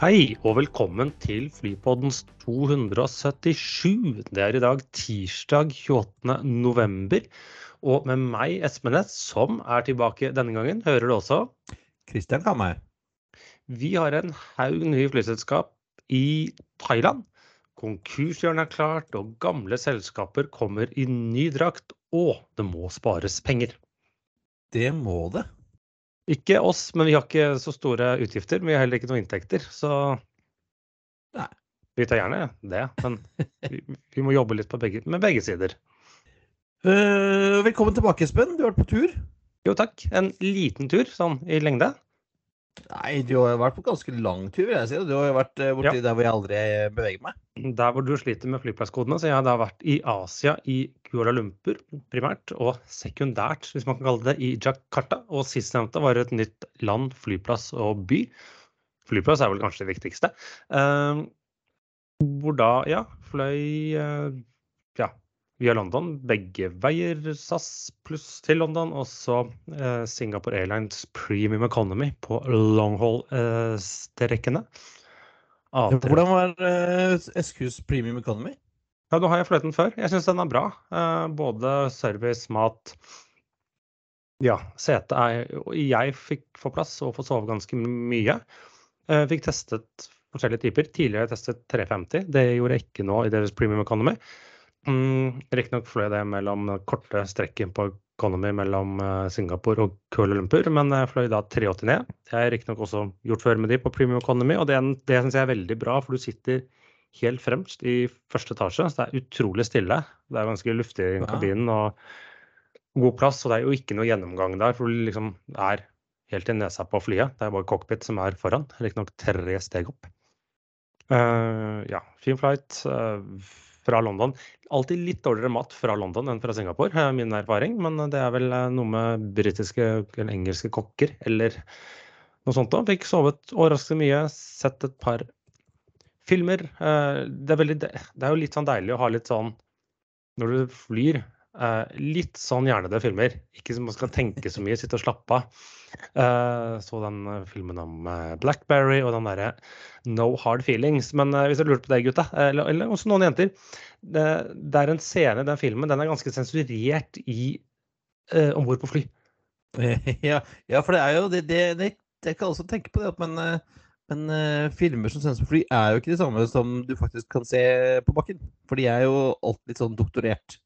Hei og velkommen til Flypoddens 277. Det er i dag tirsdag 28. november. Og med meg, Espen Næss, som er tilbake denne gangen, hører du også. Kristian Kamøy. Vi har en haug nye flyselskap i Thailand. Konkurshjørnet er klart, og gamle selskaper kommer i ny drakt. Og det må spares penger. Det må det. Ikke oss, men vi har ikke så store utgifter. Men vi har heller ikke noen inntekter, så Nei. Vi tar gjerne det, men vi, vi må jobbe litt på begge, med begge sider. Uh, velkommen tilbake, Espen. Du har vært på tur. Jo takk. En liten tur sånn i lengde. Nei, du har vært på ganske lang tur, vil jeg si. Du har jo vært borti borti der hvor jeg aldri beveger meg. Der hvor du sliter med flyplasskodene, så jeg har da vært i Asia, i Kuala Lumpur primært, og sekundært, hvis man kan kalle det, i Jakarta. Og sistnevnte var et nytt land, flyplass og by. Flyplass er vel kanskje det viktigste. Eh, hvor da, ja, fløy eh, ja, via London, begge veier, SAS pluss til London, og så eh, Singapore Airlines Premium Economy på longhaul-strekkene. Hvordan var eh, SQs Premium Economy? Ja, nå har jeg fløyet den før. Jeg syns den er bra. Eh, både service, mat Ja, setet er Jeg fikk få plass og få sove ganske mye. Jeg fikk testet forskjellige typer. Tidligere har jeg testet 350. Det gjorde jeg ikke nå i deres Premium Economy. Mm, Riktignok fløy det mellom korte strekken på Economy mellom Singapore og Kuala Lumpur, men jeg fløy da 380 ned. Det har jeg riktignok også gjort før med de på Premium Economy, og det, det syns jeg er veldig bra, for du sitter helt fremst i første etasje. Så det er utrolig stille. Det er ganske luftig i kabinen og god plass, og det er jo ikke noe gjennomgang der, for du liksom er helt i nesa på flyet. Det er bare cockpit som er foran, riktignok tre steg opp. Uh, ja, fin flight. Uh, fra London. Alltid litt dårligere mat fra London enn fra Singapore, er min erfaring. Men det er vel noe med britiske eller engelske kokker eller noe sånt. da. Fikk sovet overraskende mye, sett et par filmer. Det er, veldig, det er jo litt sånn deilig å ha litt sånn når du flyr. Litt sånn hjernede filmer. Ikke som man skal tenke så mye, sitte og slappe av. Så den filmen om Blackberry og den derre No Hard Feelings. Men hvis du lurer på det, gutta, eller, eller også noen jenter det, det, er en scene i den filmen, den er ganske sensurert i eh, om bord på fly. Ja, ja, for det er jo det, det, det Jeg kan også tenke på det, men, men filmer som sendes på fly, er jo ikke de samme som du faktisk kan se på bakken. For de er jo alltid litt sånn doktorert.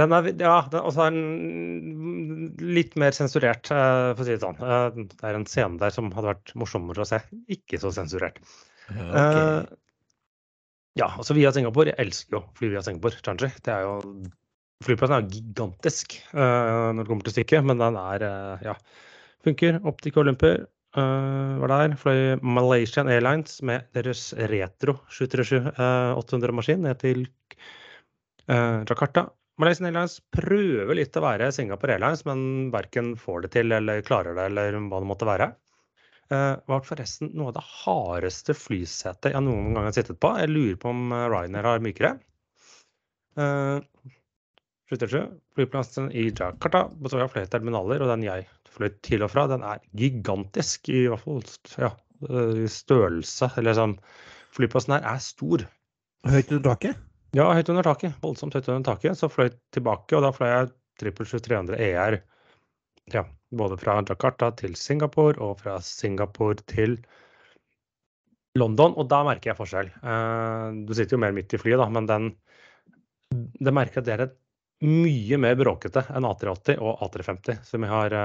Den er, ja, den er den litt mer sensurert, for å si det sånn. Det er en scene der som hadde vært morsommere å se. Ikke så sensurert. Okay. Ja, altså via Singapore. Jeg elsker jo å fly via Singapore. Changi. Det er jo Flyplassen er gigantisk når det kommer til stykket, men den er ja, funker. Opp til Uh, var der. Fløy Malaysian Airlines med deres retro 737-800-maskin ned til Jakarta. Malaysian Airlines prøver litt å være Singapore Airlines, men verken får det til eller klarer det, eller hva det måtte være. Uh, var forresten noe av det hardeste flysetet jeg noen gang har sittet på. Jeg lurer på om Ryanair har mykere. Uh, 77, flyplassen i Jakarta består av flere terminaler, og den jeg fløy til og fra, den er gigantisk, i hvert fall ja, størrelse. Eller sånn Flyplassen her er stor. Høyt under taket? Ja, høyt under taket. Voldsomt høyt under taket. Så fløy jeg tilbake, og da fløy jeg 777-300 ER. Ja, både fra Jakarta til Singapore og fra Singapore til London. Og da merker jeg forskjell. Du sitter jo mer midt i flyet, da, men den det merker at det er mye mer bråkete enn A380 og A350, som jeg har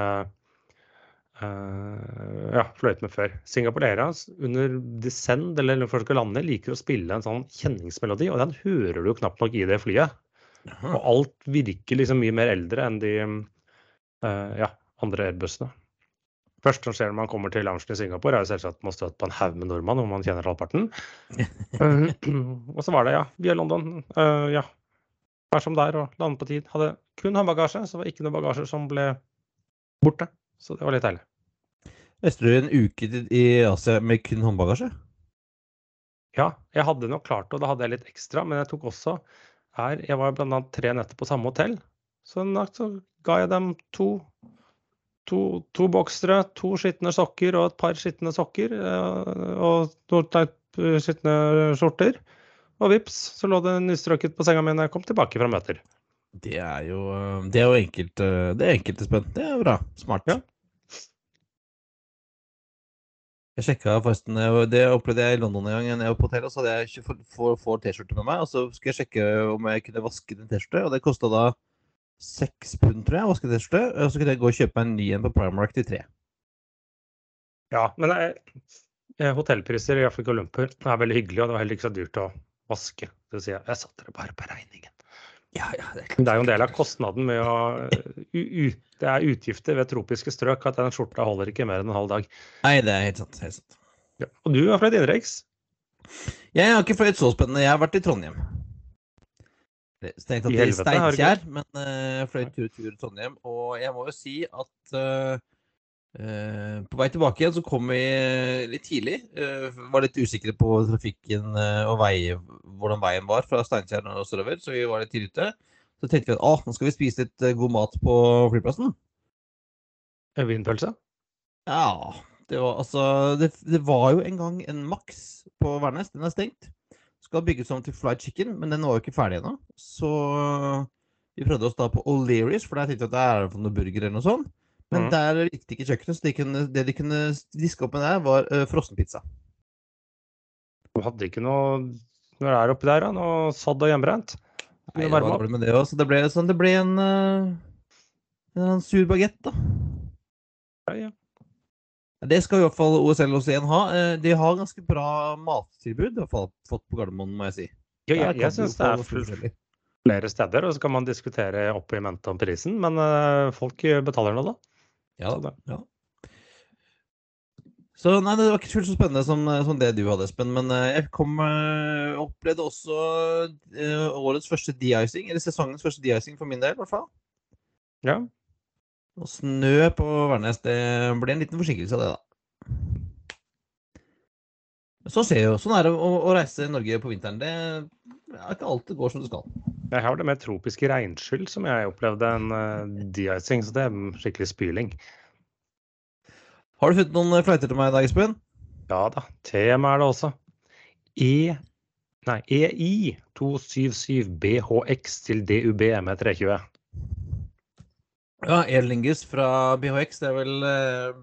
uh, uh, ja, fløyt med før. Singapore Airlines under descend eller når folk skal lande, liker å spille en sånn kjenningsmelodi, og den hører du jo knapt nok i det flyet. Aha. Og alt virker liksom mye mer eldre enn de uh, ja, andre Airbusene. Først som skjer når man kommer til loungen i Singapore, er jo selvsagt at man støter på en haug med nordmenn, hvor man kjenner halvparten. og så var det, ja, via London. ja, vær som der og lande på tid. Hadde kun håndbagasje, så var det ikke noe bagasje som ble borte. Så det var litt deilig. Reiste du en uke i Asia med kun håndbagasje? Ja, jeg hadde nok klart det, og da hadde jeg litt ekstra. Men jeg tok også her Jeg var annet tre netter på samme hotell. Så så ga jeg dem to to, to boksere, to skitne sokker og et par skitne sokker. eh, Og noen skitne skjorter. Og vips, så lå det nystrøket på senga mi når jeg kom tilbake fra møter. Det er jo, det er jo enkelt, eh, det er enkelte Espen. Det er bra. Smart. Ja. Jeg sjekka forresten, det opplevde jeg i London en gang. Jeg var på hotellet, så hadde jeg ikke få- få T-skjorter med meg. Og så skulle jeg sjekke om jeg kunne vaske den T-skjorte, og det kosta da seks pund, tror jeg, å vaske T-skjorte. Og så kunne jeg gå og kjøpe meg en ny en på Primark til tre. Ja, men eh, eh, hotellpriser i Afrika Olymper er veldig hyggelig, og det var heller ikke så dyrt å vaske. Så sier jeg jeg satte det bare på regningen. Ja, ja, det er Det er jo en del av kostnaden med å u, u, Det er utgifter ved tropiske strøk at den skjorta holder ikke mer enn en halv dag. Nei, det er helt sant. Helt sant. Ja. Og du er fra et innenriks? Jeg har ikke fløyet så spennende. Jeg har vært i Trondheim. Strengt tatt I har Steinkjer, men uh, fløy tur tur Trondheim. Og jeg må jo si at eh, eh, på vei tilbake igjen så kom vi litt tidlig. Uh, var litt usikre på trafikken uh, og vei, hvordan veien var fra Steinkjer og sørover, så vi var litt tidlig ute. Så tenkte vi at ah, nå skal vi spise litt eh, god mat på flyplassen. Vinpølse? Ja, det var altså det, det var jo en gang en Max på Værnes. Den er stengt. Skal bygges om til Flight Chicken, men den var jo ikke ferdig ennå. Så vi prøvde oss da på O'Learys, for der tenkte vi at det er noe burger eller noe sånt. Men mm. der likte ikke kjøkkenet, så de kunne, det de kunne diske opp med der, var uh, frossenpizza. Du hadde ikke noe når det er oppi der, da? Noe sadd og hjemmebrent? Nei, Det var dårlig med det også. Så det ble, sånn, det ble en, uh, en sur bagett, da. Ja, ja. Det skal i hvert fall OSL også igjen ha. Eh, De har ganske bra mattilbud, i hvert fall fått på Gardermoen, må jeg si. Ja, Der jeg, jeg syns det er flere steder, og så kan man diskutere opp i mente om prisen, men eh, folk betaler nå, da. Ja, da. det- ja. Så nei, det var ikke fullt så spennende som, som det du hadde, Espen. Men eh, jeg kom, eh, opplevde også eh, årets første de-icing, eller sesongens første de-icing for min del, i hvert fall. Ja. Og snø på Værnes, det ble en liten forsinkelse av det, da. Så skjer jo. Sånn er det å, å reise i Norge på vinteren. Det er ikke det går som det skal. Jeg har det med tropiske regnskyll som jeg opplevde en uh, de-icing, så det er skikkelig spyling. Har du funnet noen fløyter til meg i dag, Espen? Ja da, tema er det også. E Nei, EI 277 BHX til DUB med 320. Ja, Elingus fra BHX, det er vel uh,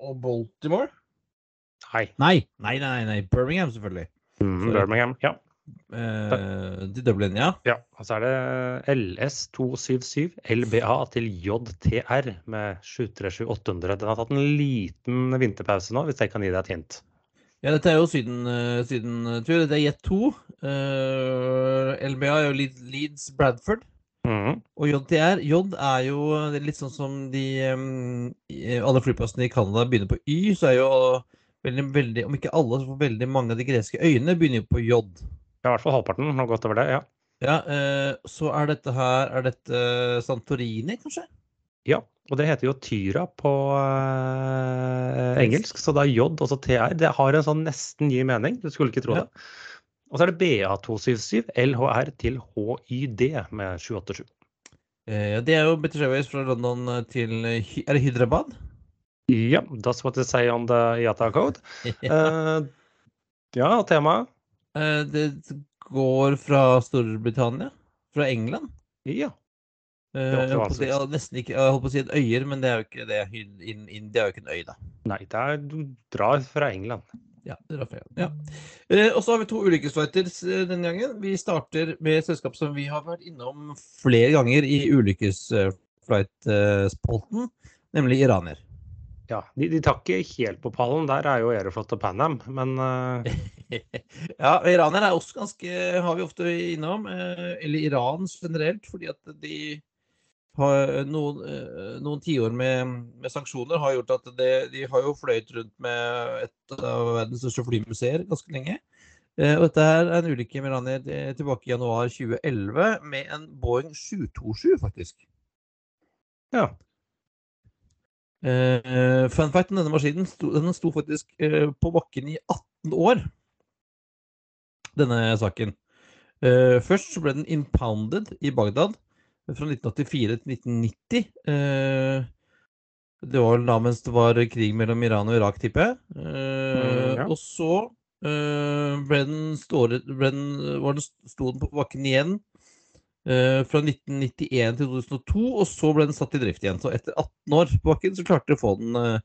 Og Baltimore? Nei, Nei, nei, nei, nei. Birmingham, selvfølgelig. mm, Sorry. Birmingham. Ja. Eh, til Dublin, ja. ja. Og så er det LS277 LBA til JTR med 737-800. Den har tatt en liten vinterpause nå, hvis jeg kan gi deg et hint. Ja, dette er jo Syden-tur. sydentur. Det er Jet 2. Uh, LBA er jo Leeds- Bradford. Mm. Og JTR J er jo er litt sånn som de um, Alle flyplassene i Canada begynner på Y, så er jo veldig, veldig Om ikke alle, så får veldig mange av de greske øyene begynner jo på J. Ja, I hvert fall halvparten har gått over det. ja. Ja, eh, så er dette her Er dette Santorini, kanskje? Ja, og det heter jo Tyra på eh, engelsk, så det er J og så TR. Det har en sånn nesten ny mening, du skulle ikke tro Ja. det. Og så er det BA277 LHR til HYD med 787. Eh, det er jo Airways fra London til Er det Hydrabad? Ja, that's what they say on the IATA code. Eh, ja, og temaet? Eh, det går fra Storbritannia? Fra England? Ja. Eh, jeg holdt si, jeg holdt på å si et øyer, men det er jo ikke det. India er jo ikke en øy, da. Nei, det er, du drar fra England. Ja, det fra England. ja. Eh, og så har vi to ulykkesflighter denne gangen. Vi starter med et selskap som vi har vært innom flere ganger i ulykkesflight-spolten, nemlig Iraner. Ja, de, de tar ikke helt på pallen. Der er jo Aeroflot og Pan Am, men uh... ja, Iraner er også ganske Har vi ofte innom. eh, Eller Iran generelt, fordi at de har noen, eh, noen tiår med, med sanksjoner har gjort at det, de har jo fløyet rundt med et av verdens største flymuseer ganske lenge. Og dette her er en ulykke med Iraner eh, tilbake i januar 2011 med en Boeing 727, faktisk. ja. Uh, fun fact om denne maskinen, sto, den sto faktisk uh, på bakken i 18 år, denne saken. Uh, først så ble den impounded i Bagdad fra 1984 til 1990. Uh, Det var vel da mens det var krig mellom Iran og Irak, tipper jeg. Uh, Mm, ja. Og så uh, ble den ble den, var den, sto den på bakken igjen fra 1991 til 2002, og så ble den satt i drift igjen. Så etter 18 år på bakken så klarte de å få den eh,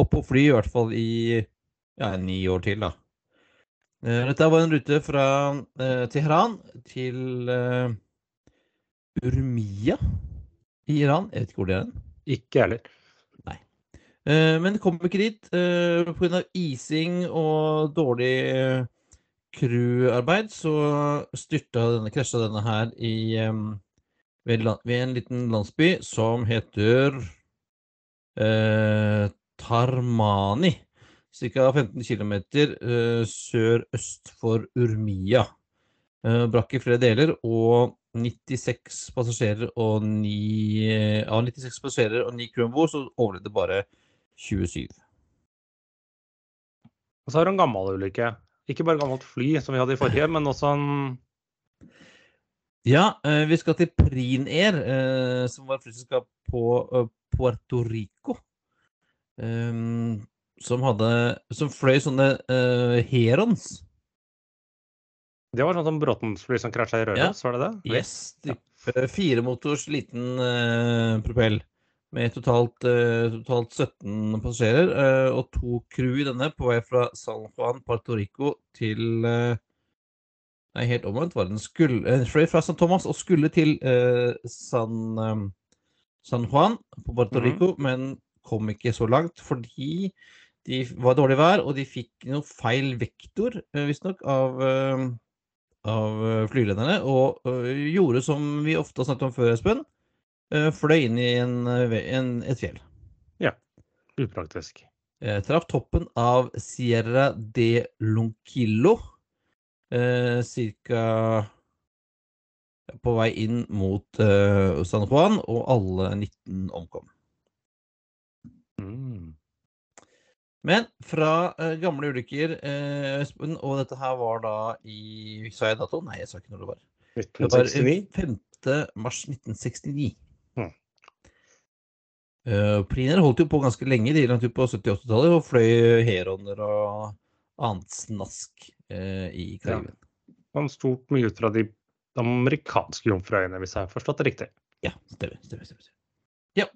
opp på fly, i hvert fall i ja, ni år til, da. Eh, Dette var en rute fra eh, Teheran til eh, Urmia i Iran. Jeg vet ikke hvor det er. hen. Ikke jeg heller. Nei. Men kom ikke dit eh, pga. ising og dårlig eh, crewarbeid. Så styrta denne, krasja denne her i ved, ved en liten landsby som heter eh, Tarmani. Ca. 15 km eh, sørøst for Urmia. Eh, brakk i flere deler, og 96 passasjerer og 9 Av 96 passasjerer og 9 crew om bord, så overlevde bare 27. Og så har du en gammel ulykke. Ikke bare gammelt fly, som vi hadde i forrige, men også en Ja, eh, vi skal til Air, eh, som var flyselskap på eh, Puerto Rico. ehm, som hadde Som fløy sånne Herons. Det var sånn som Bråtens fly som krasja i Røros, var det det? Yes. Type firemotors liten propell. Med totalt, eh, totalt 17 passasjerer eh, og to crew i denne på vei fra San Juan, Puerto Rico til eh, Nei, helt omvendt var. Den skulle, fløy fra San Thomas og skulle til San, San Juan på Puerto Mhm. Rico, men kom ikke så langt fordi de var dårlig vær, og de fikk noe feil vektor, visstnok, av av flygelederne, og gjorde som vi ofte har snakket om før, Espen. Eh, Fløy inn i en, eh, en, et fjell. Ja. Upraktisk. Eh, Traff toppen av Sierra de Lonquillo. Eh, cirka på vei inn mot San Juan, og alle 19 omkom. Mm. Men fra eh, gamle ulykker, eh, og dette her var da i Sa jeg dato? Nei, jeg sa ikke når det var. Det var 5. mars 1969. Uh, Priner holdt jo på ganske lenge, langt ut på 70-80-tallet, og fløy Heroner og annet snask uh, i Karibien. Han stort mye ut fra de amerikanske jomfruøyene, hvis jeg har forstått det riktig. Ja, stemmer. stemmer, stemmer. Ja.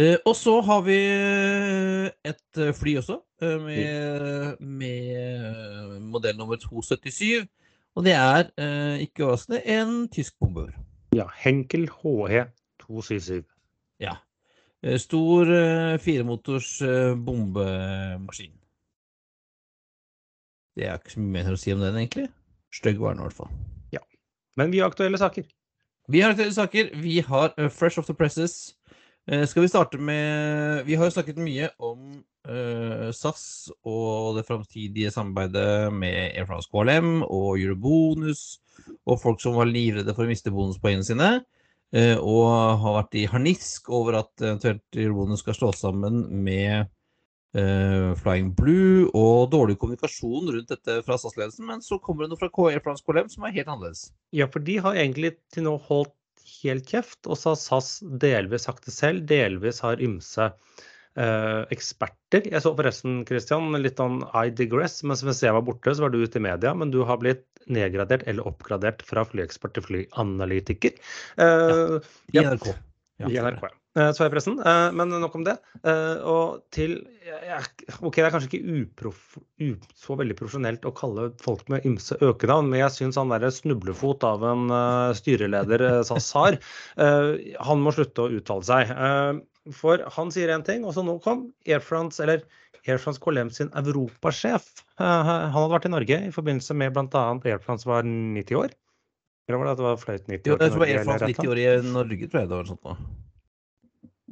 Uh, og så har vi et eh, fly også, eh, med, med eh, modell nummer 277. Og det er, eh, ikke overraskende, en tysk bomber. Ja, Henkel HE 277. Ja. Eh, Stor eh, firemotors eh, bombemaskin. Det er ikke så mye mer å si om den, egentlig. Stygg var den i hvert fall. Ja. Men vi har aktuelle saker. Vi har aktuelle saker. Vi har eh, Fresh Off the Presses. Skal vi starte med Vi har jo snakket mye om SAS og det framtidige samarbeidet med Air France KLM og Eurobonus, og folk som var livredde for å miste bonuspoengene sine. Eh, og har vært i harnisk over at eventuelt Eurobonus skal slås sammen med eh, Flying Blue, og dårlig kommunikasjon rundt dette fra SAS-ledelsen. Men så kommer det noe fra KL France KLM som er helt annerledes. Ja, for de har egentlig til nå holdt helt kjeft, og så har SAS delvis sagt det selv, delvis har ymse eh, eksperter. Jeg så forresten, Christian, litt sånn I digress, mens mens jeg var borte, så var du ute i media, men du har blitt nedgradert eller oppgradert fra flyekspert til flyanalytiker. Eh, I NRK. Ja, I NRK, ja. Eh, Så jeg forresten. Eh, Men nok om det. Eh, Og til OK, det er kanskje ikke uproff, så veldig profesjonelt å kalle folk med ymse økenavn, men jeg syns han derre snublefot av en styreleder SAS har, han må slutte å uttale seg. For han sier én ting, og så nå kom Air France, eller Air France KLM sin europasjef. Han hadde vært i Norge i forbindelse med bl.a. Air France var 90 år. Eller var det at det var fløyt 90 Jo, år jeg til tror Norge? Air France 90 år i Norge, tror jeg det var sånt nå.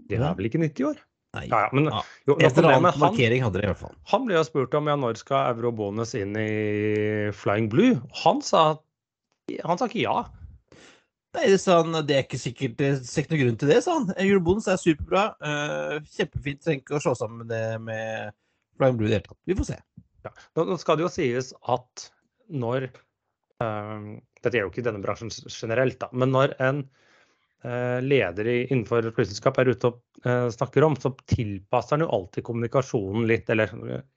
Det De er vel ikke 90 år? Nei. Ja, ja, men Ja. jo, Et eller annet markering hadde de i hvert fall. han ble jo spurt om ja, når skal eurobonus inn i Flying Blue. Han sa, han sa ikke ja. Nei, det sa han, det er ikke sikkert, det er ikke noe grunn til det, sa han. Eurobonus er superbra. Uh, kjempefint. Trenger ikke å slå sammen det med Flying Blue i det hele tatt. Vi får se. Ja. Nå, skal det jo sies at når eh, Dette er jo ikke denne bransjen generelt, da, men når en eh, leder i, innenfor flyselskap er ute og eh, snakker om, så tilpasser han jo alltid kommunikasjonen litt, eller,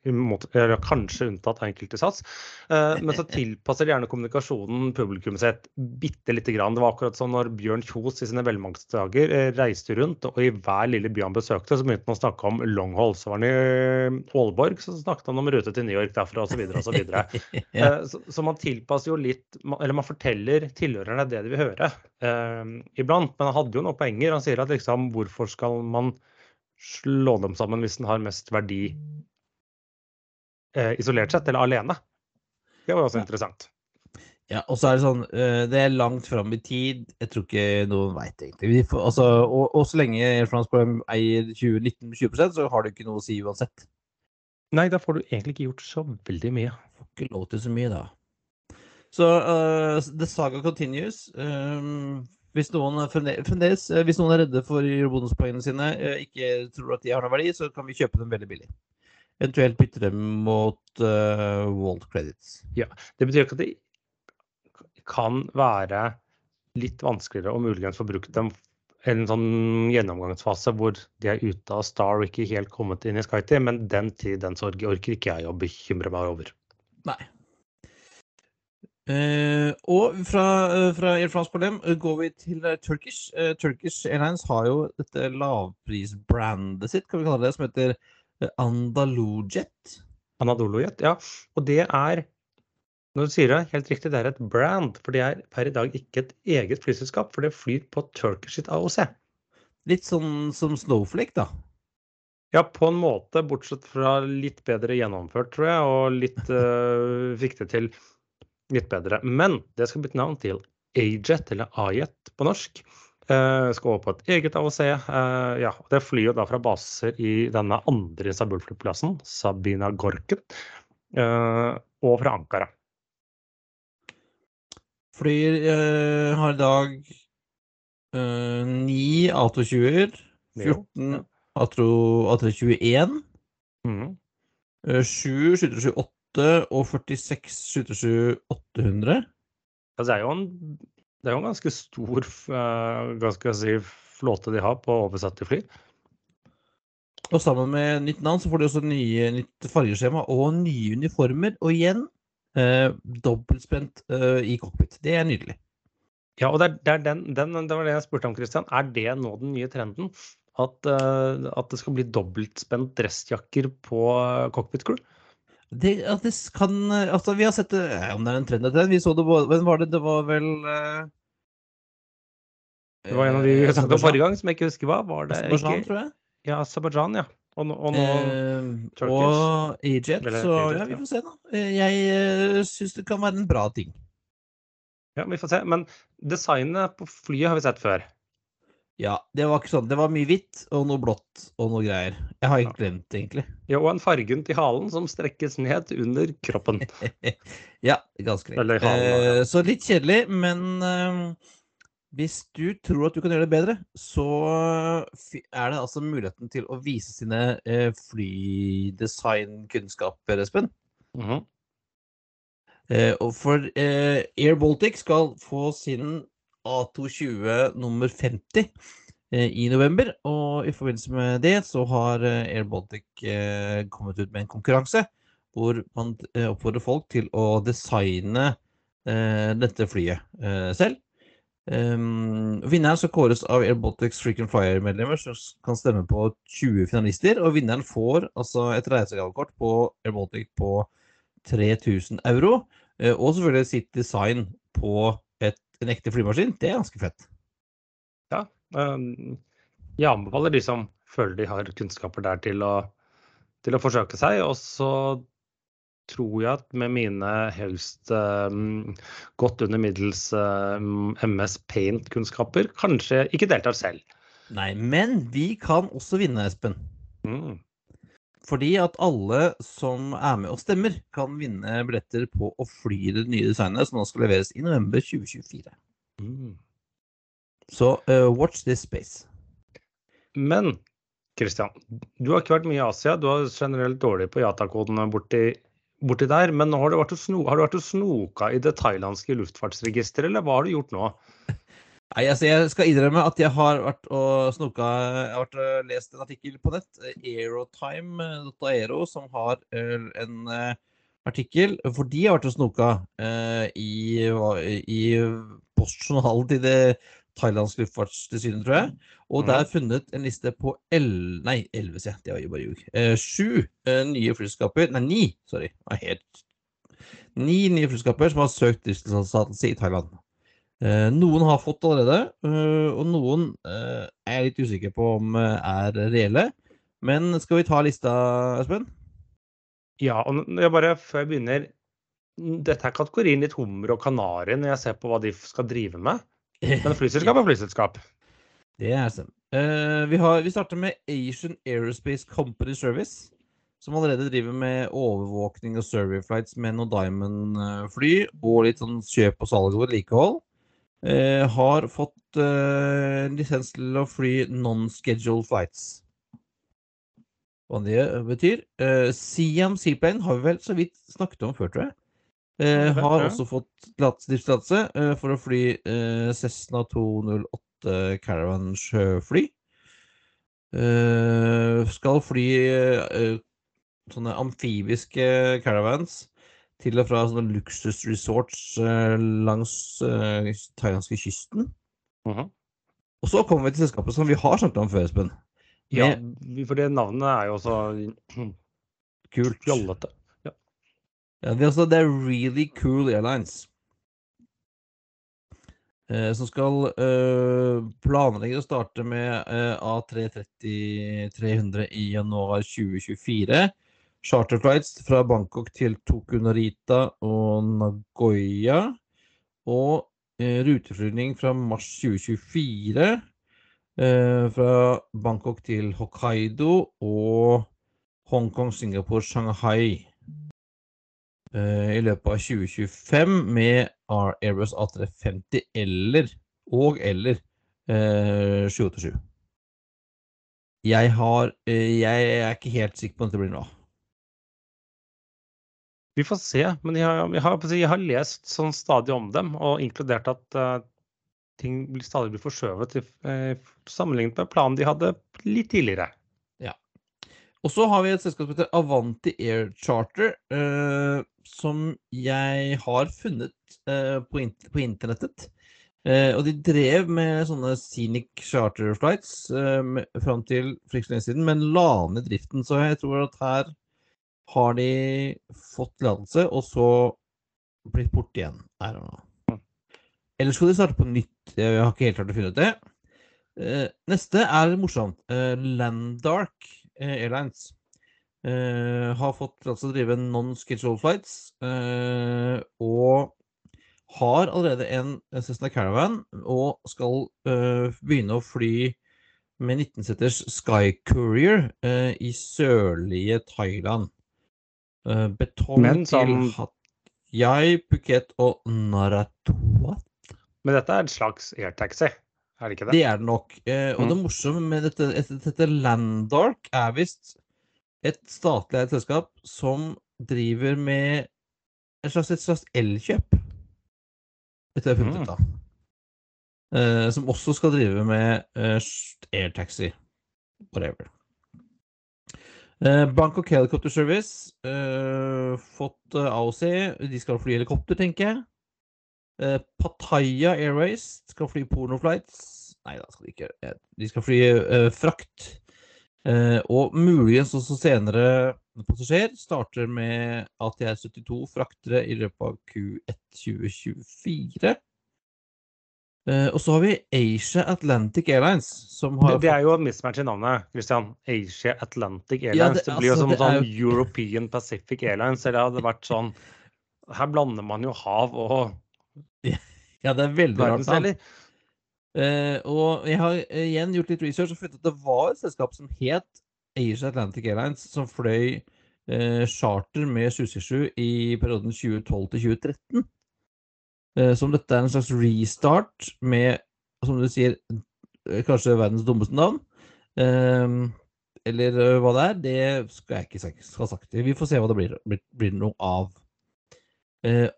eller kanskje unntatt enkelte sats. Eh, men så tilpasser de gjerne kommunikasjonen publikum sitt bitte lite grann. Det var akkurat sånn når Bjørn Kjos i sine velmaktsdager eh, reiste rundt, og i hver lille by han besøkte, så begynte han å snakke om longhold. Så var han i Aalborg, så snakket han om rute til New York derfra osv. osv. ja. så, så man tilpasser jo litt, eller man forteller tilhørerne det de vil høre iblant. Men han hadde jo noen poenger. Han sier at liksom, hvorfor skal man slå dem sammen hvis den har mest verdi eh, isolert sett, eller alene. Det var også ja. interessant. Ja, og så er det sånn uh, Det er langt fram i tid. Jeg tror ikke noen veit egentlig. Får, altså, og, og, så lenge Air France Prime eier 19-20 så har det ikke noe å si uansett. Nei, da får du egentlig ikke gjort så veldig mye. Får ikke lov til så mye, da. Så uh, the saga continues. Um, hvis noen, fremdeles, eh, hvis noen er redde for bonuspoengene sine, eh, ikke tror at de har noen verdi, så kan vi kjøpe dem veldig billig. Eventuelt bytte dem mot uh, World Credits. Ja, Det betyr ikke at det kan være litt vanskeligere å muligens få brukt dem en sånn gjennomgangsfase hvor de er ute av Star og ikke helt kommet inn i SkyTeam, men den tid, den sorg orker ikke jeg å bekymre meg over. Nei, Uh, og fra, uh, fra Air France-problem uh, går vi til Turkish. Turkish Airlines har jo dette lavprisbrandet sitt, kan vi kalle det, som heter Andalojet. Anadolojet, ja. Og det er når du sier det, helt riktig, det er et brand. For det er per i dag ikke et eget flyselskap, for det flyr på Turkish sitt AOC. Litt sånn som Snowflake, da? Ja, på en måte, bortsett fra litt bedre gjennomført, tror jeg, og litt fikk det til litt bedre. Men det skal bytte navn til Ajet, eller Ajet på norsk. Uh, skal over på et eget AOC. Eh, ja, det flyr jo da fra baser i denne andre Istanbul-flyplassen, Sabina Gorken, uh, og fra Ankara. Flyr har i dag ni A220-er, 14 A321, mm. 7 728 og 46 727 800. Altså, det, er jo en, det er jo en ganske stor ganske si, flåte de har på oversatte fly. Og sammen med nytt navn så får de også nye, nytt fargeskjema og nye uniformer. Og igjen eh, dobbeltspent eh, i cockpit. Det er nydelig. Ja, og det, er, det, er den, den, det, var det jeg spurte om, Christian. Er det nå den nye trenden? At, uh, at det skal bli dobbeltspent dressjakker på cockpit Det, det, kan Altså, vi har sett det Om det er en trend etter Vi så det Hvem var det? Det var vel uh, Det var en av de vi snakket om forrige gang, som jeg ikke husker hva. Var det Aserbajdsjan, ikke? tror jeg. Ja, Aserbajdsjan, ja. Og, nå, og, nå uh, og Egypt. Så ja, vi får se, da. Eh, jeg uh, syns det kan være en bra ting. Ja, vi får se. Men designet på flyet har vi sett før. Ja, det var ikke sånn. Det var mye hvitt og noe blått og noe greier. Jeg har ikke glemt det, egentlig. Ja, og en fargen til halen som strekkes ned under kroppen. ja, ganske greit. Eh, så litt kjedelig, men eh, hvis du tror at du kan gjøre det bedre, så er det altså muligheten til å vise sine eh, flydesignkunnskaper, Espen. Mm -hmm. og for eh, Air Baltic skal få sin A220 nummer 50 eh, i november. Og i forbindelse med det så har eh, Air Baltic eh, kommet ut med en konkurranse hvor man oppfordrer folk til å designe dette flyet selv. Um, vinneren skal kåres av Air Baltics Frequent Flyer-medlemmer, som kan stemme på 20 finalister. Og vinneren får altså et reisegavekort på Air Baltic på 3000 euro. Og selvfølgelig sitt design på en ekte flymaskin, det er ganske fett. Ja. Um, jeg anbefaler de som føler de har kunnskaper der til å, til å forsøke seg. Og så tror jeg at med mine helst um, godt under middels um, MS Paint-kunnskaper kanskje ikke deltar selv. Nei, men vi kan også vinne, Espen. Mm. Fordi at alle som er med og stemmer, kan vinne billetter på å fly det nye designet som nå skal leveres i november 2024. Mm. Så uh, watch this space. Men Christian, du har ikke vært mye i Asia. Du er generelt dårlig på Jata-kodene borti, borti, der. Men har du vært og, sno, har du vært og snoka i det thailandske luftfartsregisteret, eller hva har du gjort nå? Nei, altså Jeg skal innrømme at jeg har vært og snoka Jeg har vært og lest en artikkel på nett, aerotime.aero, som har eh, en eh, artikkel For de har vært og snoka eh, i, i postjournalen til det thailandske luftfartstilsynet, tror jeg. Og der funnet en liste på 11 Nei, 11, sier jeg. Det var jo bare ljug. Eh, sju eh, nye flyselskaper Nei, ni, sorry. Helt Ni nye flyselskaper som har søkt driftstillatelse i Thailand. Eh, noen har fått allerede, eh, og noen eh, er jeg litt usikker på om er reelle. Men skal vi ta lista, Espen? Ja, og jeg bare før jeg begynner Dette er kategorien litt hummer og kanari når jeg ser på hva de skal drive med. Men flyselskap er flyselskap. Det er. Uh, vi, har, vi starter med Asian Aerospace Company Service. Som allerede driver med overvåkning og survey flights med noen Diamond-fly. Og litt sånn kjøp og salg og vedlikehold eh, har fått eh, lisens til å fly non-scheduled flights. Hva det betyr. Eh, Siam Seaplane har vi vel så vidt snakket om før, tror jeg. Eh, har også fått driftstillatelse eh, for å fly eh, Cessna 208 Caravan sjøfly. Eh, skal fly eh, sånne amfibiske caravans til og fra sånne luksusresorts uh, langs uh, thailandske kysten. Uh -huh. Og så kommer vi til selskapet som vi har snakket om før, Espen. Ja, for det navnet er jo også kult. Fjollete. Ja. ja det, er altså, det er Really Cool Airlines. Eh, som skal eh, planlegge å starte med eh, A330-300 i januar 2024 charterflights fra Bangkok til Tokunarita og Nagoya. Og eh, ruteflygning fra mars 2024 eh, fra Bangkok til Hokkaido og Hongkong, Singapore, Shanghai. Eh, I løpet av 2025 med Airbus A350 eller og eller eh, 787. Jeg, har, jeg er ikke helt sikker på om det blir nå. Vi får se. Men jeg har, jeg, har, jeg har, lest sånn stadig om dem, og inkludert at uh, ting stadig blir forskjøvet uh, sammenlignet med planen de hadde litt tidligere. Ja. Og så har vi et selskap som heter Avanti Air Charter, uh, som jeg har funnet på, int på, internettet. og de drev med sånne scenic charter flights fram til for ikke så lenge siden, men la ned driften. Så jeg tror at her har de fått tillatelse, og så blitt borte igjen. Eller skal de starte på nytt? Jeg har ikke helt klart å finne ut det. Uh, neste er morsomt. Uh, Landark uh, Airlines har fått tillatelse til å drive non-schedule flights. og har allerede en Cessna Caravan og skal begynne å fly med 19-seters Sky Courier i sørlige Thailand. Uh, betong Men som... til Hatjai, Phuket og Naratuat. Men dette er et slags airtaxi, er det ikke det? Det er det nok. Uh, og mm. det morsomme med dette, dette Landark er visst et statlig eid selskap som driver med et slags, et slags elkjøp. Etter jeg har funnet ut, da. Uh, som også skal drive med uh, airtaxi. Whatever. Eh, Bangkok Helicopter Service. Uh, fått uh, AOC. De skal fly helikopter, tenker jeg. Uh, Pattaya Airways skal fly pornoflights. Nei da, skal de ikke. De skal fly frakt. og muligens også senere passasjer. Starter med ATR72 fraktere i løpet av Q1 2024. Uh, og så har vi Asia Atlantic Airlines. Som har det, er jo en mismatch i navnet, Christian. Asia Atlantic Airlines. Ja, det, det, blir jo altså, som sånn jo... European Pacific Airlines. Eller det hadde vært sånn Her blander man jo hav og Ja, det er veldig rart. Uh, og jeg har uh, igjen gjort litt research og funnet at det var et selskap som het Asia Atlantic Airlines, som fløy charter med 767 i perioden 2012 til 2013. Eh, som dette er en slags restart med, som du sier, eh, kanskje verdens dummeste navn. Ehm, eller eh, hva det er, det skal jeg ikke ha sagt. Vi får se hva det blir, blir, noe av.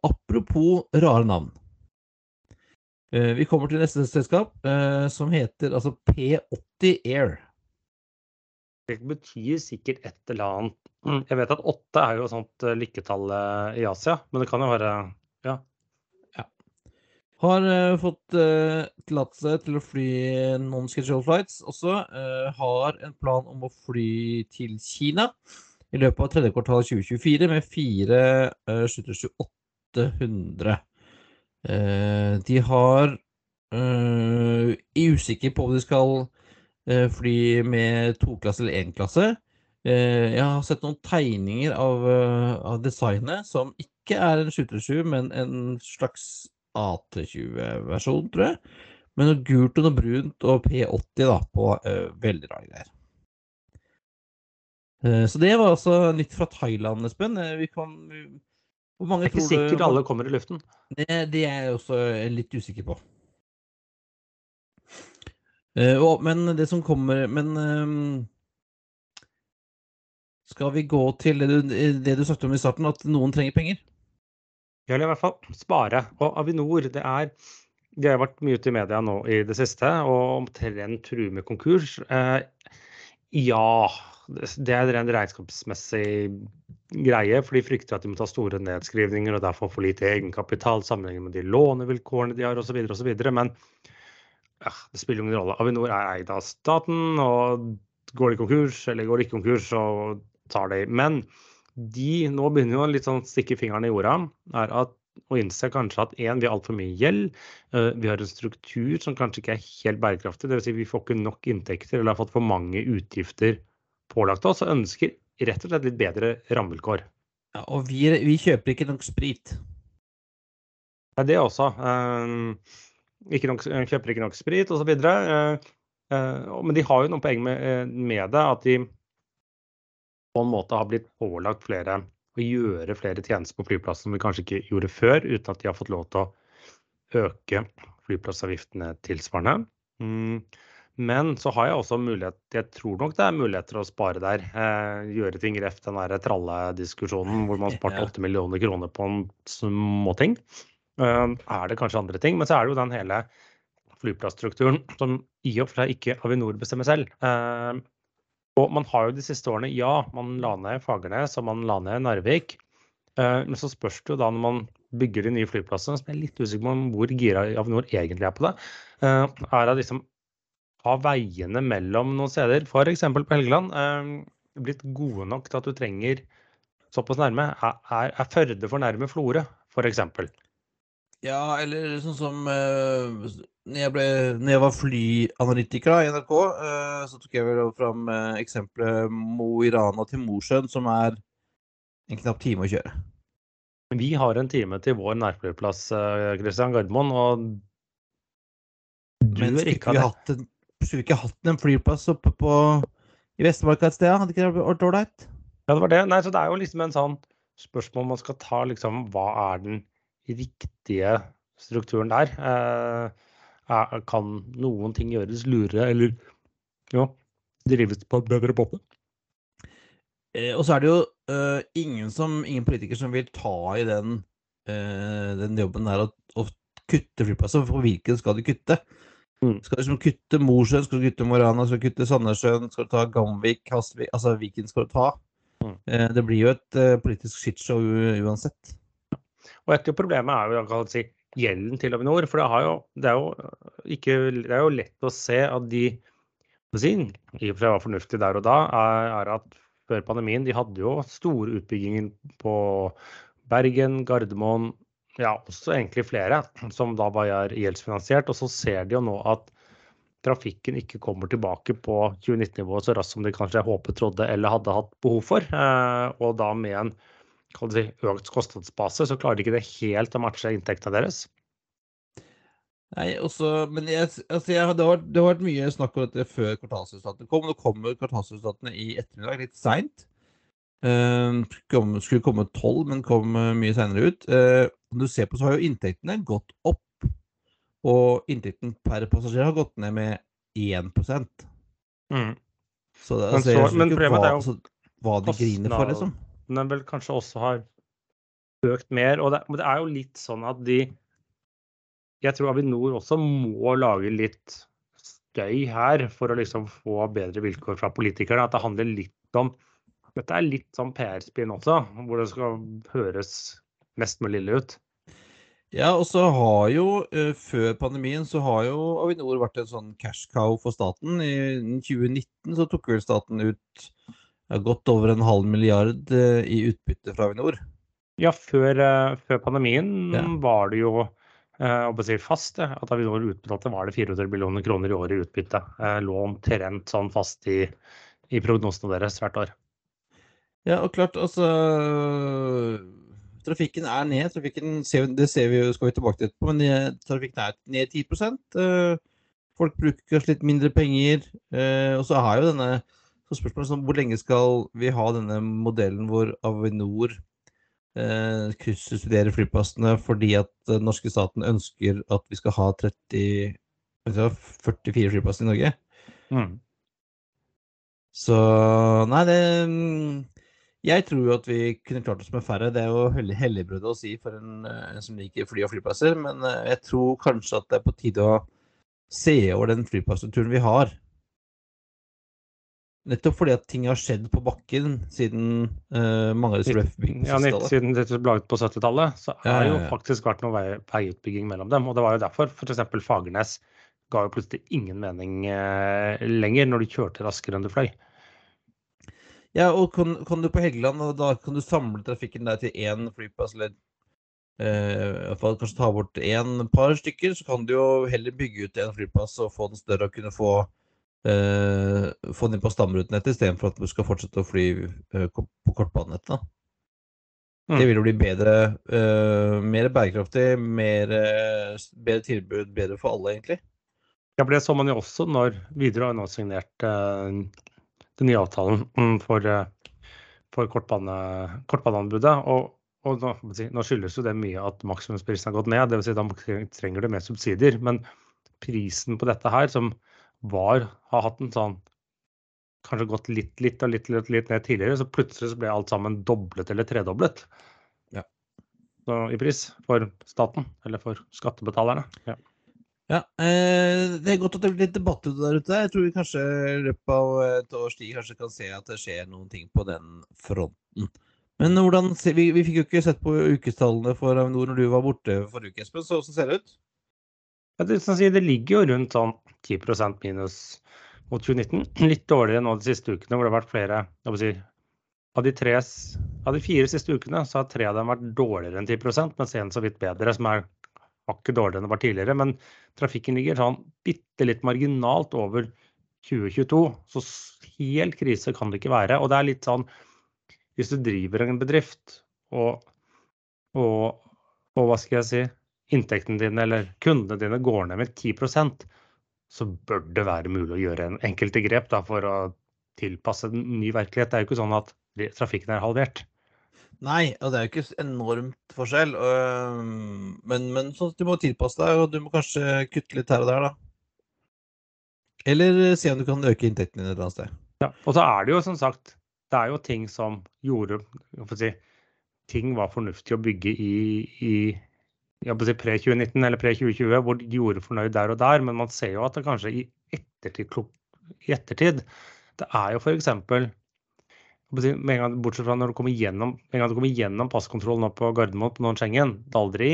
apropos rare navn. Vi kommer til neste selskap, som heter altså P80 Air. Det betyr sikkert et eller annet. Jeg vet at åtte er jo et sånt lykketall i Asia, men det kan jo være ja. Har uh, fått uh, tillatelse til å fly non-schedule flights også. Uh, har en plan om å fly til Kina i løpet av tredje kvartal 2024 med fire uh, 72800. Eh, de har Er usikker på om de skal fly med toklasse eller énklasse. Jeg har sett noen tegninger av, av designet som ikke er en 737, men en slags A320-versjon, tror jeg. Med noe gult og noe brunt og P80 da, på uh, veldig rare greier. Uh, så det var altså nytt fra Thailand, Espen. Eh, Vi kan Hvor mange Det er ikke tror du sikkert alle kommer i luften. det, det er jeg også litt usikker på. Uh, og, men det som kommer Men um, skal vi gå til det du, det du snakket om i starten, at noen trenger penger? Vil i hvert fall spare. Og Avinor, det er De har vært mye ute i media nå i det siste og omtrent truer med konkurs. Eh, ja, det er en regnskapsmessig greie, for de frykter at de må ta store nedskrivninger og derfor få lite egenkapital sammenlignet med de lånevilkårene de har osv. osv. Men ja, det spiller ingen rolle. Avinor er eid av staten, og går de konkurs eller går de ikke konkurs, så tar de. Men de nå begynner jo å litt sånn stikke fingrene i jorda, er at og innser kanskje at en, vi har altfor mye gjeld. eh, Vi har en struktur som kanskje ikke er helt bærekraftig. Dvs. Si vi får ikke nok inntekter eller har fått for mange utgifter pålagt oss, og ønsker rett og slett litt bedre rammevilkår. Ja, og vi, vi kjøper ikke nok sprit. Det er det også. eh, Ikke nok, kjøper ikke nok sprit osv. Men de har jo noen poeng med, eh, med det, at de på en måte har blitt pålagt flere å gjøre flere tjenester på flyplassen som vi kanskje ikke gjorde før, uten at de har fått lov til å øke flyplassavgiftene tilsvarende. Mm. Men så har jeg også mulighet, jeg tror nok det er muligheter å spare der. Eh, gjøre ting ref den der trallediskusjonen hvor man sparte Ja. 8 millioner kroner på en småting. Eh, er det kanskje andre ting, men så er det jo den hele flyplassstrukturen som i og for seg ikke Avinor bestemmer selv. Eh, og man har jo de siste årene, ja, man la ned Fagernes og man la ned Narvik. Eh, Men så spørs det jo da når man bygger de nye flyplassene, som jeg er litt usikker på hvor gira Avinor egentlig er på det, eh, er å liksom ha veiene mellom noen steder, f.eks. på Helgeland, eh, blitt gode nok til at du trenger såpass nærme. Er, er, er Førde for nærme Florø, f.eks.? Ja, eller sånn som når, jeg ble, når jeg var flyanalytiker i NRK, eh, så tok jeg vel fram uh, eksempelet Mo i Rana til Mosjøen, som er en knapp time å kjøre. Vi har en time til vår nærflyplass, Kristian Christian Gardermoen, og du Men skulle ikke vi hatt en, skulle vi ikke hatt en flyplass oppe på, i Vestmarka et sted? Hadde ikke det vært ålreit? Ja, det var det. Nei, så det er jo liksom en sånn spørsmål man skal ta, liksom hva er den riktige strukturen der? Eh, er, kan noen ting gjøres lurere, eller ja, drives på bedre måte? Eh, og så er det jo eh, ingen, som, ingen politiker som vil ta i den, eh, den jobben der å, å kutte flyplasser. For hvilken skal du kutte? Mm. Skal du liksom kutte Mosjøen, skal du kutte Morana, skal du kutte Sandnessjøen, skal du ta Gamvik, Hasvik Altså hvilken skal du ta? Mm. Eh, det blir jo et eh, politisk shitshow uansett. Og et av problemet er jo kan si, gjelden til Avinor. For det, jo, det, er jo ikke, det er jo lett å se at de jeg i og for seg var fornuftig der og da, er, er at før pandemien de hadde jo store utbygginger på Bergen, Gardermoen, ja, også egentlig flere, som da var gjeldsfinansiert. Og så ser de jo nå at trafikken ikke kommer tilbake på 2019-nivået så raskt som de kanskje håpet, trodde eller hadde hatt behov for. Eh, og da med en si, økt kostnadsbase, så klarer de ikke det helt å matche inntektene deres. Nei, også, men jeg, altså jeg, det, har, vært- det har vært mye snakk om dette før kvartalsresultatene kom. Nå kommer kvartalsresultatene i ettermiddag, litt seint. Uh, skulle skulle komme tolv, men kom eh, mye seinere ut. Uh, om du ser på, så har jo inntektene gått opp. Og inntekten per passasjer har gått ned med 1 Mm. Så det, altså, men så- men problemet er jo altså, hva de griner for, liksom. Den vel kanskje også har økt mer. Og det, men det er jo litt sånn at de jeg tror Avinor også må lage litt støy her for å liksom få bedre vilkår fra politikerne. At det handler litt om Dette er litt sånn PR-spinn også, hvor det skal høres mest mulig ille ut. Ja, og så har jo uh, før pandemien så har jo Avinor vært en sånn cash cow for staten. I 2019 så tok vel staten ut godt over en halv milliard uh, i utbytte fra Avinor. Ja, før, uh, før pandemien Ja. var det jo si fast at Avinor utbetalte var det 400 millioner kroner i året i utbytte. Uh, lå omtrent sånn fast i, i prognosene deres hvert år. Ja, og klart, altså Trafikken er ned. Trafikken, det ser vi, jo- skal vi tilbake til etterpå, men eh, trafikken er ned 10 eh, Folk bruker kanskje litt mindre penger. eh, Og så har jo denne så spørsmålet er sånn, Hvor lenge skal vi ha denne modellen hvor Avinor eh, kryssubsidierer flyplassene fordi at den norske staten ønsker at vi skal ha 30 altså 44 flyplasser i Norge? Mm. Så Nei, det mm, Jeg tror jo at vi kunne klart oss med færre. Det er jo hellig, helligbrød å si for en, eh, en som liker fly og flyplasser, men eh, jeg tror kanskje at det er på tide å se over den flyplassstrukturen vi har. Nettopp fordi at ting har skjedd på bakken siden uh, bygd på Ja, nitt- 60-tallet. Siden dette ble laget på 70-tallet, så Ja, har ja, jo faktisk vært noe vei, veiutbygging mellom dem. Og det var jo derfor f.eks. Fagernes ga jo plutselig ingen mening uh, lenger når de kjørte raskere enn du fløy. Ja, og kan, kan du på Helgeland, og da kan du samle trafikken der til én flyplass, eller fall kanskje ta bort én par stykker, så kan du jo heller bygge ut en flyplass og få den større og kunne få eh, få den inn på stamrutenettet istedenfor at du skal fortsette å fly eh, på kortbanenettet. Mm. Det vil jo bli bedre, eh, mer bærekraftig, mer, eh, bedre tilbud, bedre for alle, egentlig. Ja, for det så man jo også når Widerøe har nå signert eh, den nye avtalen mm, for, eh, for kortbane, kortbaneanbudet. Og, og nå, nå skyldes jo det mye at maksimumsprisen har gått ned. Dvs. Si, da trenger du mer subsidier. Men prisen på dette her, som var, har hatt en sånn Kanskje gått litt, litt og litt, litt, litt ned tidligere, så plutselig så ble alt sammen doblet eller tredoblet. Ja. Så, I pris for staten, eller for skattebetalerne. Ja. Ja, eh, Det er godt at det blir litt debatt ute der ute. Jeg tror vi kanskje i løpet av et års tid kanskje kan se at det skjer noen ting på den fronten. Men hvordan, vi, vi fikk jo ikke sett på ukestallene for Avinor når du var borte forrige uke, Espen. Så hvordan ser det ut? Det, det ligger jo rundt sånn 10% minus mot 2019. Litt dårligere nå de siste ukene, hvor det har vært flere si, av, de tre, av de fire siste ukene så har tre av dem vært dårligere enn 10% mens en så vidt bedre, som er hakket dårligere enn det var tidligere. Men trafikken ligger sånn bitte litt marginalt over 2022, så helt krise kan det ikke være. Og det er litt sånn hvis du driver en bedrift og, og, og hva skal jeg si, inntektene dine eller kundene dine går ned med 10% så bør det være mulig å gjøre en enkelte grep da, for å tilpasse den ny virkelighet. Det er jo ikke sånn at trafikken er halvert. Nei, og det er jo ikke enormt forskjell. øh, men, men du må tilpasse deg, og du må kanskje kutte litt her og der, da. Eller eh, se om du kan øke inntektene din et eller annet sted. Ja. Og så er det jo som sagt, det er jo ting som gjorde si, Ting var fornuftig å bygge i, i si pre-2019 eller pre-2020, hvor de gjorde fornøyd der og der, men man ser jo at det kanskje i ettertid, i ettertid Det er jo f.eks. Bortsett fra når du kommer gjennom, en gang du kommer gjennom passkontrollen opp på Gardermoen på noen Schengen, det er aldri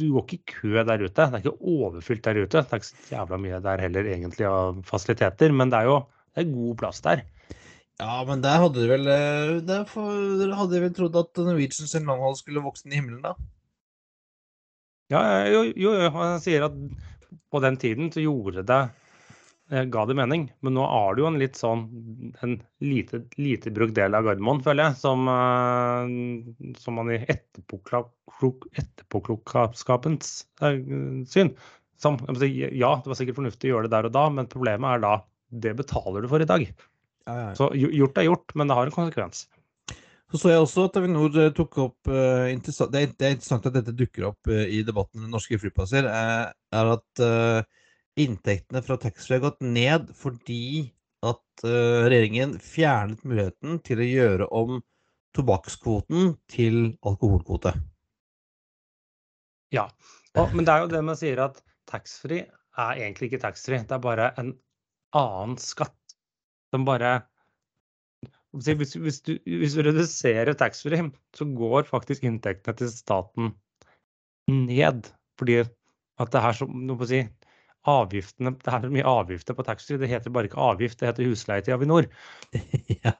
Du går ikke i kø der ute. Det er ikke overfylt der ute. Det er ikke så jævla mye der heller egentlig av fasiliteter, men det er jo det er god plass der. Ja, men der hadde du vel eh, Dere hadde vel trodd at Norwegian sin skulle vokse inn i himmelen, da? Ja, jo, jo, han sier at på den tiden så gjorde det eh, ga det mening. Men nå er det jo en litt sånn en lite, lite brukt del av Gardermoen, føler jeg, som, eh, som man i etterpåklokskapens eh, syn som, Ja, det var sikkert fornuftig å gjøre det der og da, men problemet er da det betaler du for i dag. Ja, ja. Så gjort er gjort, men det har en konsekvens. Så så jeg også at Avinor eh, tok opp uh, det, er, det er interessant at dette dukker opp uh, i debatten med norske flyplasser, eh, er at uh, inntektene fra taxfree har gått ned fordi at regjeringen fjernet muligheten til å gjøre om tobakkskvoten til alkoholkvote. Ja. Og, men det er jo det man sier at taxfree er egentlig ikke taxfree. Det er bare en annen skatt som bare hvis, hvis, du, hvis du reduserer taxfree, så går faktisk inntektene til staten ned. Fordi at det er så noe si, avgiftene, det er så mye avgifter på taxfree. Det heter bare ikke avgift, det heter husleie til Avinor. ja.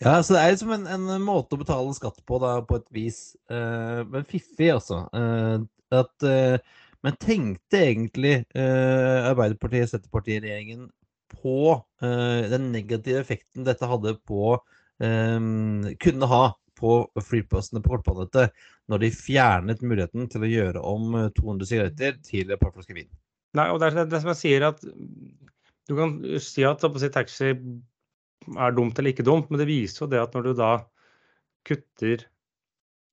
ja, så det er liksom en, en, måte å betale skatt på, da, på et vis. Uh, men fiffig, altså. Uh, at, uh, men tenkte egentlig Arbeiderpartiet, Senterpartiet-regjeringen på den negative effekten dette hadde på Kunne ha på flyplassene på kortbanenettet når de fjernet muligheten til å gjøre om 200 sigaretter til et par flasker vin? Nei, og det er det som jeg sier, at du kan si at si, taxi er dumt eller ikke dumt, men det viser jo det at når du da kutter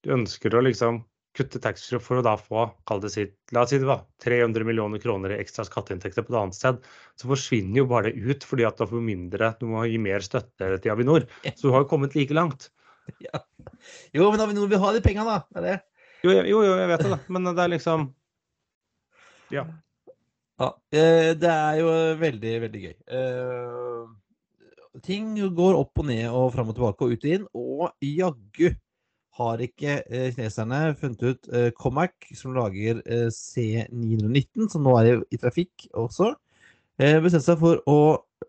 Du ønsker å liksom kutte taxfree for å da få kall det sitt, la oss si det var 300 millioner kroner i ekstra skatteinntekter på et annet sted, så forsvinner jo bare det ut fordi at du får mindre, du må gi mer støtte til Avinor. Så du har jo kommet like langt. Ja. Jo, men Avinor vil ha de pengene, da. Det er det. Jo, jo, jo, jeg vet det, da. Men det er liksom Ja. Ja, eh, det er jo veldig, veldig gøy. Eh, ting går opp og ned og fram og tilbake og ut og inn, og jaggu har ikke eh, kineserne funnet ut Comac, som lager C919, som nå er i trafikk også, bestemt seg for å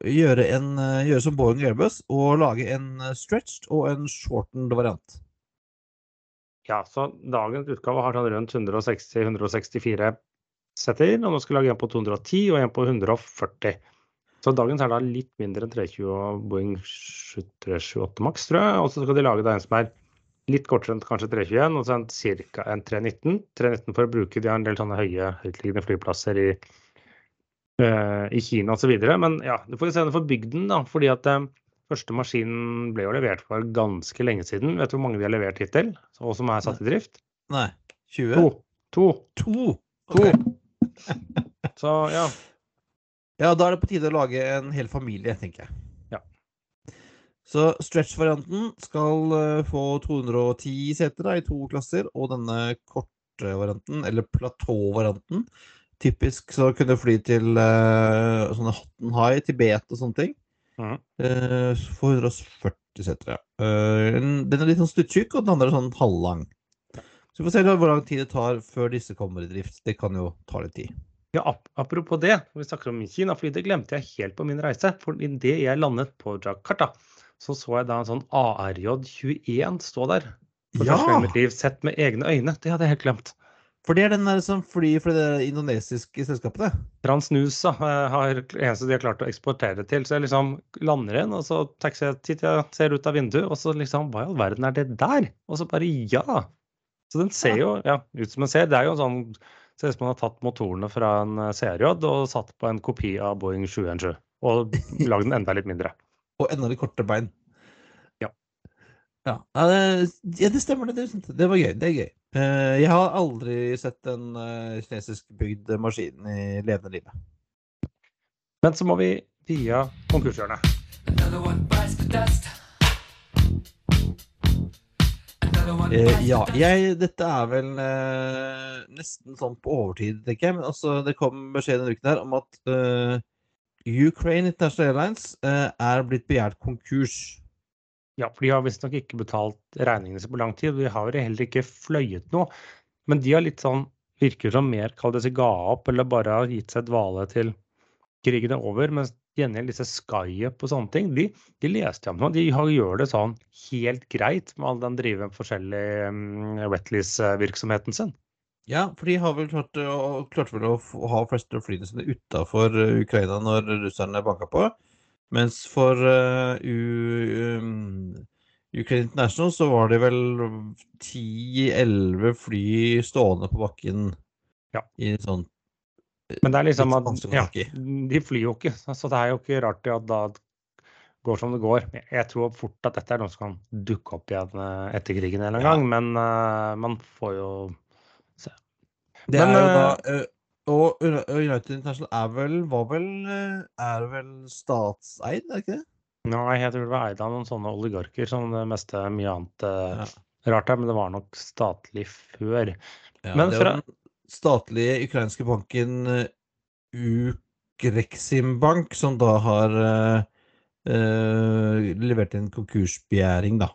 gjøre, en, gjøre som Boeing Airbus og lage en stretched og en shortened variant. Ja, så dagens utgave har sånn rundt 160-164 setter, og nå skal vi lage en på 210 og en på 140. Så dagens er da litt mindre enn 320 og Boeing 328 Max, tror jeg. Og så skal de lage da en som er litt kortere enn kanskje 321, og så en ca. en 319. 319 for å bruke de har en del sånne høye, høytliggende flyplasser i, uh, i Kina osv. Men ja, du får se det for bygden, da. fordi at uh, første maskinen ble jo levert for ganske lenge siden. Vet du hvor mange de har levert hittil, og som er satt i drift? Nei. 20? To. To. to. Okay. Så ja. Ja, da er det på tide å lage en hel familie, tenker jeg. Så stretch-varianten skal uh, få 210 seter da, i to klasser, og denne korte varianten, eller platå-varianten, typisk så kunne fly til uh, sånne Hotten High, Tibet og sånne ting. Mm. Uh, for 140 seter, ja. den er litt sånn stuttjukk, og den andre er sånn halvlang. Så vi får se hvor lang tid det tar før disse kommer i drift. Det kan jo ta litt tid. Ja, Apropos det, vi snakker om Kina-fly, det glemte jeg helt på min reise. For idet jeg landet på Jakarta, så så jeg da en sånn ARJ21 stå der. For ja. første gang i mitt liv, sett med egne øyne. Det hadde jeg helt glemt. For det er den der som flyr for det indonesiske selskapet? det? Transnusa har eneste de har klart å eksportere til. Så jeg liksom lander inn, og så taxier jeg, ser ut av vinduet, og så liksom Hva i all verden er det der? Og så bare ja! Så den ser jo ja, ut som en ser. Det er jo sånn Ser ut som man har tatt motorene fra en eh, CRJ og satt på en kopi av Boeing 717 og lagd den enda litt mindre. Og enda litt kortere bein. Ja. Ja, det, ja, det stemmer, det. Det var gøy. Det er gøy. Eh, jeg har aldri sett en eh, kinesisk bygd maskin i levende livet. Men så må vi via konkurshjørnet. Eh, ja, jeg, dette er vel eh, nesten sånn på overtid, tenker jeg. Men altså, det kom beskjed denne uken her om at eh, Ukraine International Airlines eh, er blitt begjært konkurs. Ja, for de har visstnok ikke betalt regningene sine på lang tid. De har heller ikke fløyet noe. Men de har litt sånn Virker som mer kall det seg ga opp, eller bare har gitt seg dvale til krigen er over. Mens gjengjeld disse Skyup og sånne ting, de, de leste jeg om nå. De gjør det sånn helt greit med all den driver forskjellig um, wetlease-virksomheten sin. Ja, for de har vel klart, klart vel å ha flest av flyene sine utafor uh, Ukraina når russerne banka på. Mens for uh, U, um, Ukraine International så var det vel 10-11 fly stående på bakken ja. i sånn men det er liksom at ja, de flyr jo ikke, så det er jo ikke rart at da går som det går. Jeg tror fort at dette er noe som kan dukke opp igjen eh, etter krigen en eller annen gang, men uh, man får jo. Det men, er jo da uh, Og United International er vel, var vel, er vel statseid, er det ikke det? Nei, jeg tror det var eid av noen sånne oligarker som det meste mye annet ja. rart er, men det var nok statlig før. Ja, men fra, statlige ukrainske banken Ukrexim Bank som da har uh, uh, levert inn konkursbegjæring, da.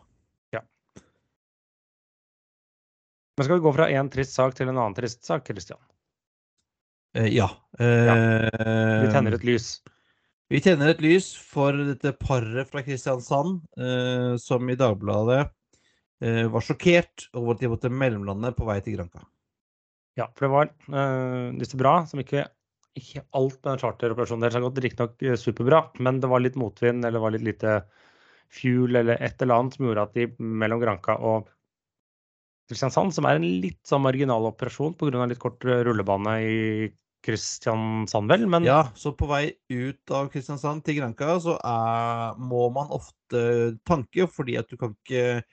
Men skal vi gå fra én trist sak til en annen trist sak, Kristian? Uh, ja. Vi tenner et lys. Vi tenner et lys for dette paret fra Kristiansand uh, som i Dagbladet eh, var sjokkert over at de måtte mellomlande på vei til Granca. Ja, for det var uh, disse bra, som ikke ikke alt med den charteroperasjonen deres har gått riktignok superbra, men det var litt motvind eller det var litt lite fuel eller et eller annet som gjorde at de mellom Granca og Kristiansand, som er en litt sånn marginal operasjon pga. litt kort rullebane i Kristiansand, vel, men Ja, så på vei ut av Kristiansand til Granca så er, må man ofte tanke, fordi at du kan ikke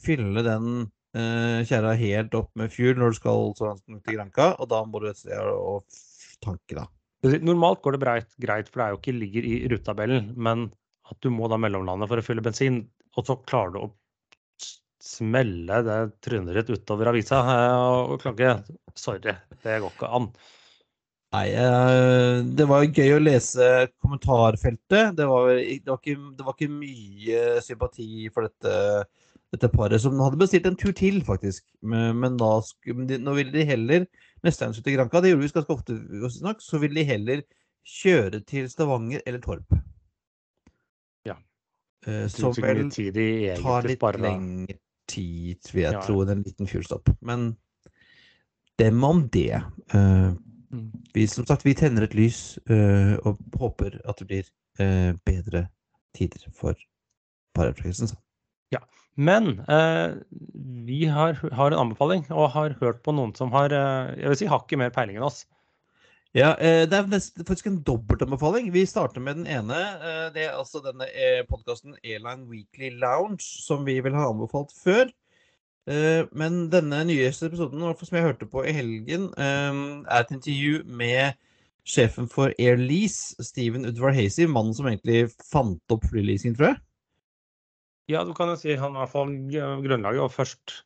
fylle den eh, kjerra helt opp med fuel når du skal så langt til Granca, og da må du et sted å tanke, da. Normalt går det breit, greit, for det er jo ikke ligger i rutetabellen, men at du må da mellomlande for å fylle bensin, og så klarer du å smelle det trynet ditt utover avisa og klage. Sorry, det går ikke an. Nei, eh, det var gøy å lese kommentarfeltet. Det var, det var, ikke, det var ikke, mye sympati for dette, dette, paret, som hadde bestilt en tur til, faktisk. Men, men da, nå ville de heller neste gang til Granca, det gjorde vi ganske ofte, nok, så ville de heller kjøre til Stavanger eller Torp. Ja. Eh, som vel tar litt lengre tid, vil jeg ja. tro, enn en liten fuelstopp. Men dem om det. Uh, vi, som sagt, vi tenner et lys uh, og håper at det blir uh, bedre tider for parafrekvensen. Ja, men vi har, har, en anbefaling og har hørt på noen som har jeg vil si hakket mer peiling enn oss. Ja, Det er faktisk en dobbeltanbefaling. Vi starter med den ene. Det er altså denne podkasten Airline Weekly Lounge, som vi vil ha anbefalt før. Eh, men denne nyeste episoden som jeg hørte på i helgen, eh, er et intervju med sjefen for Air Lease, Steven Udvar Hazy, mannen som egentlig fant opp flyleasing, tror jeg. Ja, du kan jo si han i hvert fall grunnlaget, og først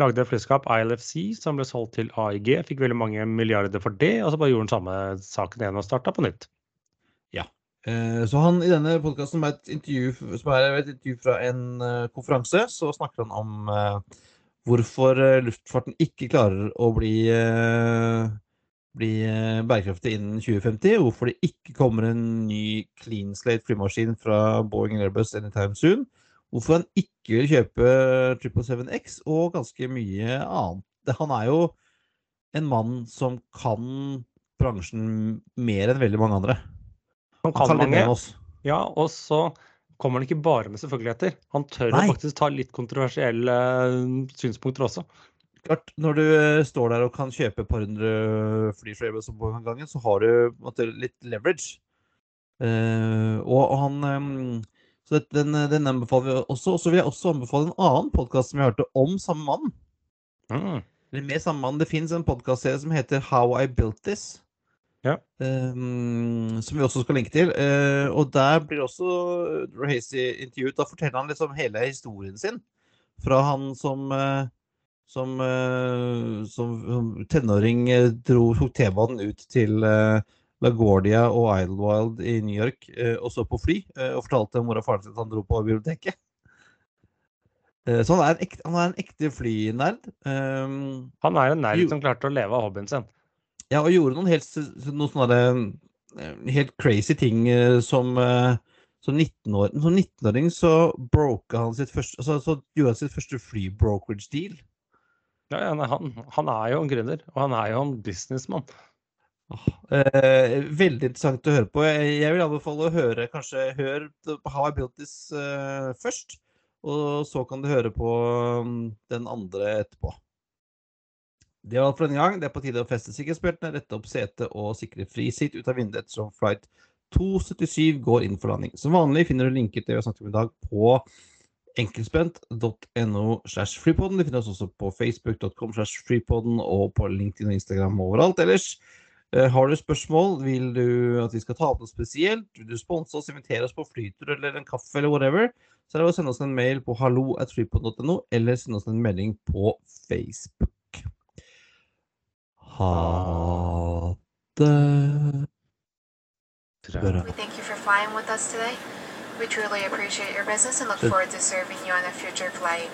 lagde et flyskap, ILFC, som ble solgt til AIG. Fikk veldig mange milliarder for det, og så bare gjorde han samme saken igjen og starta på nytt. Ja. Eh, så han i denne podkasten, som er et intervju fra en konferanse, så snakker han om hvorfor eh, luftfarten ikke klarer å bli, eh, bli eh, bærekraftig innen 2050. Hvorfor det ikke kommer en ny clean slate flymaskin fra Boeing Airbus anytime soon. Hvorfor han ikke vil kjøpe 777X og ganske mye annet. Han er jo en mann som kan bransjen mer enn veldig mange andre. Han kan, han kan mange. Ja, og så kommer han ikke bare med selvfølgeligheter. Han tør Nei. å faktisk ta litt kontroversielle eh, synspunkter også. Klart, Når du eh, står der og kan kjøpe et par hundre fly fra Airbus på gangen, så har du litt leverage. Uh, og, han um, Så den, den, anbefaler vi også. Og så vil jeg også anbefale en annen podkast som vi hørte om samme mann. Mm. Eller med samme mann. Det fins en podkastserie som heter How I Built This. Ja. Um, som vi også skal linke til. Uh, og der blir også Rahazy intervjuet. Da forteller han liksom hele historien sin. Fra han som uh, som, uh, som tenåring dro, tok T-banen ut til LaGuardia og Idlewild i New York, og så på fly. og fortalte mor og faren sin at han dro på biblioteket. Så han er en ekte, er en ekte flynerd. Um, han er en nerd som klarte å leve av hobbyen sin. Ja, og gjorde noen helt, noen sånne eh, helt crazy ting eh, som eh, som 19-åring 19 så han sitt første altså, så gjorde han sitt første flybrokerage-deal. Ja, ja han, han, er jo en gründer, og han er jo en businessmann. Eh, veldig interessant å høre på. Jeg, vil anbefale å høre kanskje hør How I Built This eh, først. Og så kan du høre på um, den andre etterpå. Det var alt for denne gang. Det er på tide å feste sikkerhetsbeltene, rette opp setet og sikre frisitt ut av vinduet ettersom flight 277 går inn for landing. Som vanlig finner du linker til det vi har snakket om i dag på enkeltspent.no slash freepodden. Du finner oss også på facebook.com slash freepodden og på LinkedIn og Instagram overalt ellers. Uh, har du spørsmål, vil du at vi skal ta opp noe spesielt, vil du sponse oss, invitere oss på flytur eller en kaffe eller whatever, så er det å sende oss en mail på hallo at freepod.no eller sende oss en melding på Facebook. Ha det bra. We thank you for flying with us today. We truly appreciate your business and look forward to serving you on a future flight.